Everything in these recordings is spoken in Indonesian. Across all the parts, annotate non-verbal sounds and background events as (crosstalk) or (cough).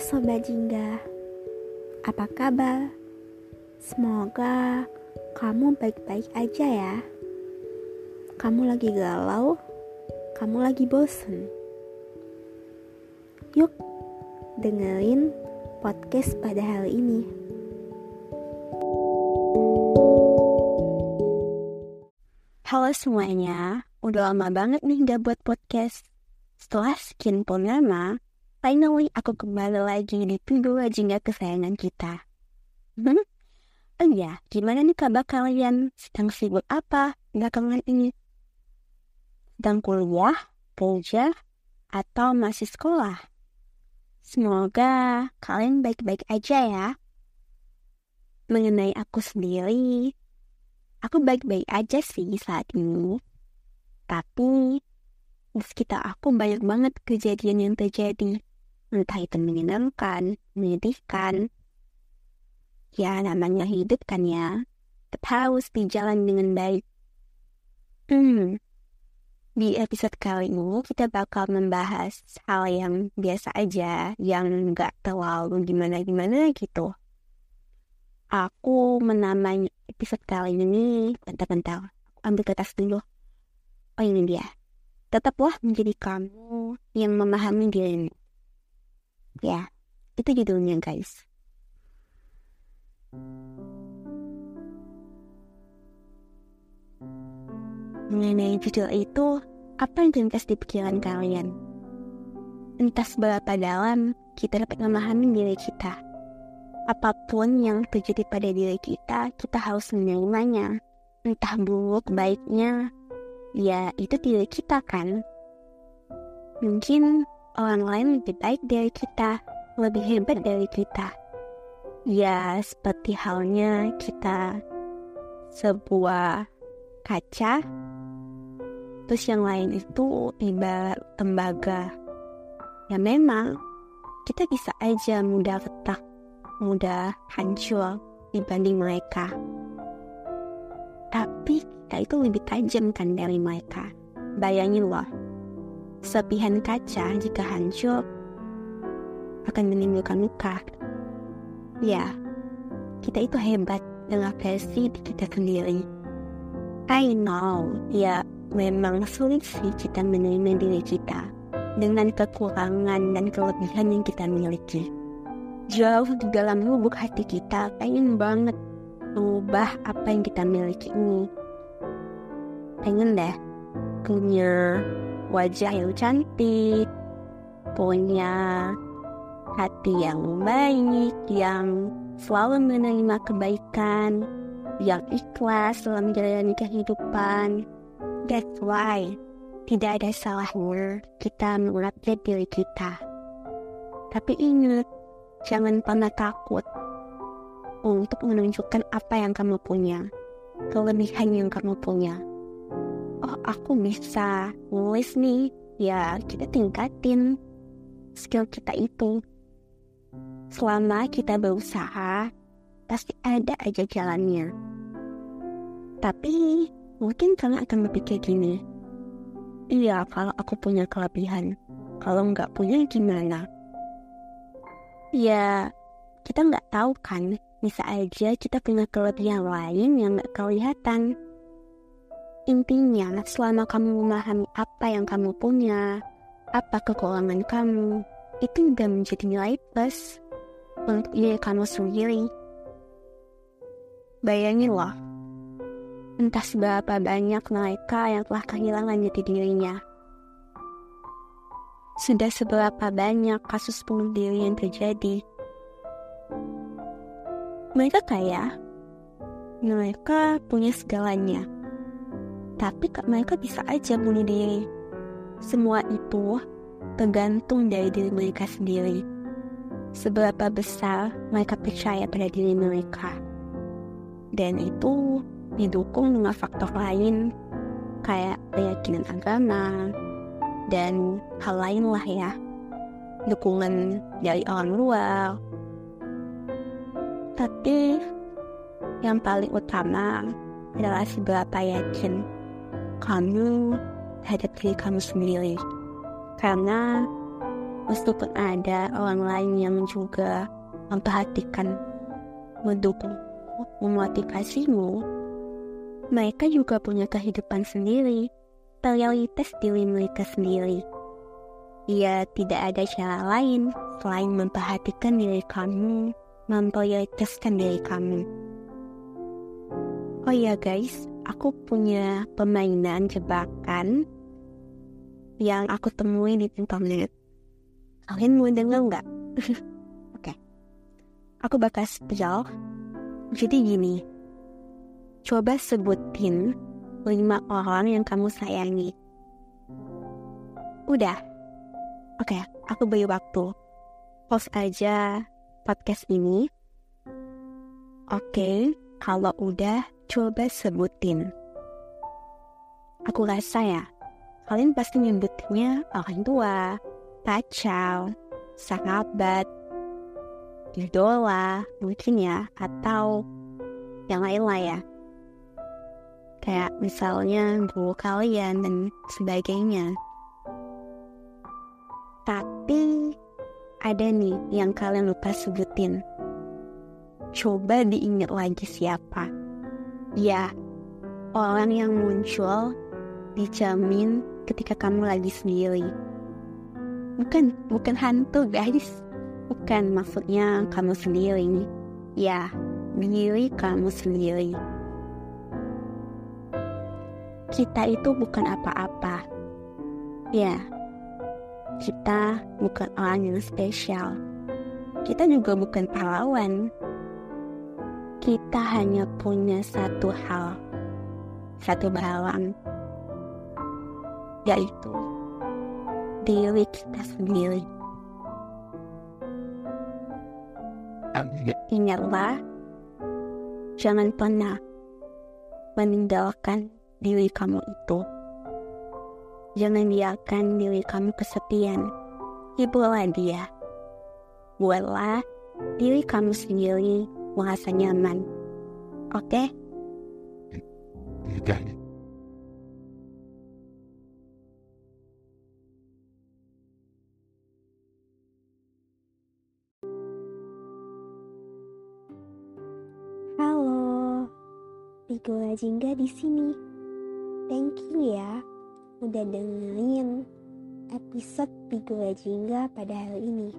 Sobat Jingga, apa kabar? Semoga kamu baik-baik aja ya. Kamu lagi galau, kamu lagi bosen. Yuk, dengerin podcast pada hari ini. Halo semuanya, udah lama banget nih gak buat podcast. Setelah sekian pun lama, Finally, aku kembali lagi di Tuduh Jingga kesayangan kita. Hmm? Oh iya, gimana nih kabar kalian? Sedang sibuk apa belakangan ini? Sedang kuliah, kerja, atau masih sekolah? Semoga kalian baik-baik aja ya. Mengenai aku sendiri, aku baik-baik aja sih saat ini. Tapi di sekitar aku banyak banget kejadian yang terjadi entah itu menyenangkan, menyedihkan. Ya, namanya hidup kan ya. Tetap harus berjalan dengan baik. Hmm, di episode kali ini kita bakal membahas hal yang biasa aja, yang nggak terlalu gimana-gimana gitu. Aku menamai episode kali ini, bentar-bentar, ambil kertas dulu. Oh ini dia. Tetaplah menjadi kamu yang memahami dirimu. Ya, itu judulnya guys. Mengenai judul itu, apa yang terlintas di pikiran kalian? Entah seberapa dalam kita dapat memahami diri kita. Apa pun yang terjadi pada diri kita, kita harus menerimanya. Entah buruk baiknya, ya itu diri kita kan. Mungkin orang lain lebih baik dari kita, lebih hebat dari kita. Ya, seperti halnya kita sebuah kaca, terus yang lain itu ibarat tembaga. Ya memang, kita bisa aja mudah retak, mudah hancur dibanding mereka. Tapi kita itu lebih tajam kan dari mereka. Bayangin loh, Sepihan kaca jika hancur akan menimbulkan luka. Ya, kita itu hebat dengan versi di kita sendiri. I know, ya memang sulit sih kita menerima diri kita dengan kekurangan dan kelebihan yang kita miliki. Jauh di dalam lubuk hati kita pengen banget mengubah apa yang kita miliki ini. Pengen deh punya wajah yang cantik, punya hati yang baik, yang selalu menerima kebaikan, yang ikhlas dalam menjalani kehidupan. That's why tidak ada salahnya kita mengupdate diri kita. Tapi ingat, jangan pernah takut untuk menunjukkan apa yang kamu punya, kelebihan yang kamu punya oh aku bisa nulis nih ya kita tingkatin skill kita itu. Selama kita berusaha pasti ada aja jalannya. Tapi mungkin kalian akan berpikir gini. Iya kalau aku punya kelebihan. Kalau nggak punya gimana? Ya kita nggak tahu kan. Bisa aja kita punya kelebihan lain yang nggak kelihatan Intinya, selama kamu memahami apa yang kamu punya, apa kekurangan kamu, itu udah menjadi nilai plus untuk diri kamu sendiri. Bayangin loh, entah seberapa banyak mereka yang telah kehilangan jati dirinya. Sudah seberapa banyak kasus bunuh diri yang terjadi. Mereka kaya, mereka punya segalanya tapi kak mereka bisa aja bunuh diri. Semua itu tergantung dari diri mereka sendiri. Seberapa besar mereka percaya pada diri mereka. Dan itu didukung dengan faktor lain kayak keyakinan agama dan hal lain lah ya. Dukungan dari orang luar. Tapi yang paling utama adalah seberapa yakin kamu terhadap diri kamu sendiri. Karena meskipun ada orang lain yang juga memperhatikan, mendukung, memotivasimu, mereka juga punya kehidupan sendiri, prioritas diri mereka sendiri. Ya, tidak ada cara lain selain memperhatikan diri kamu, memprioritaskan diri kamu. Oh ya guys, aku punya permainan jebakan yang aku temui di internet. Kalian mau denger nggak? (laughs) Oke. Okay. Aku bakal spell. Jadi gini. Coba sebutin lima orang yang kamu sayangi. Udah. Oke, okay, aku beri waktu. Pause aja podcast ini. Oke, okay, kalau udah coba sebutin. Aku rasa ya, kalian pasti nyebutnya orang tua, pacar, sahabat, idola, mungkin ya, atau yang lain lah ya. Kayak misalnya guru kalian dan sebagainya. Tapi ada nih yang kalian lupa sebutin. Coba diingat lagi siapa. Ya, orang yang muncul dijamin ketika kamu lagi sendiri. Bukan bukan hantu guys. Bukan maksudnya kamu sendiri. Ya diri kamu sendiri. Kita itu bukan apa-apa. Ya kita bukan orang yang spesial. Kita juga bukan pahlawan kita hanya punya satu hal satu bawang yaitu diri kita sendiri. Ingatlah, jangan pernah meninggalkan diri kamu itu. Jangan biarkan diri kamu kesepian. Hiburlah dia. Buatlah diri kamu sendiri merasa nyaman. Oke? Okay? Pigola Jingga di sini. Thank you ya udah dengerin episode Pigola Jingga pada hari ini.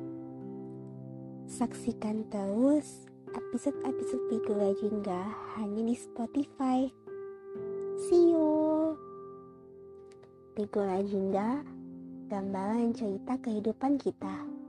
Saksikan terus episode-episode Pigola Jingga hanya di Spotify. See you. Pigola Jingga, gambaran cerita kehidupan kita.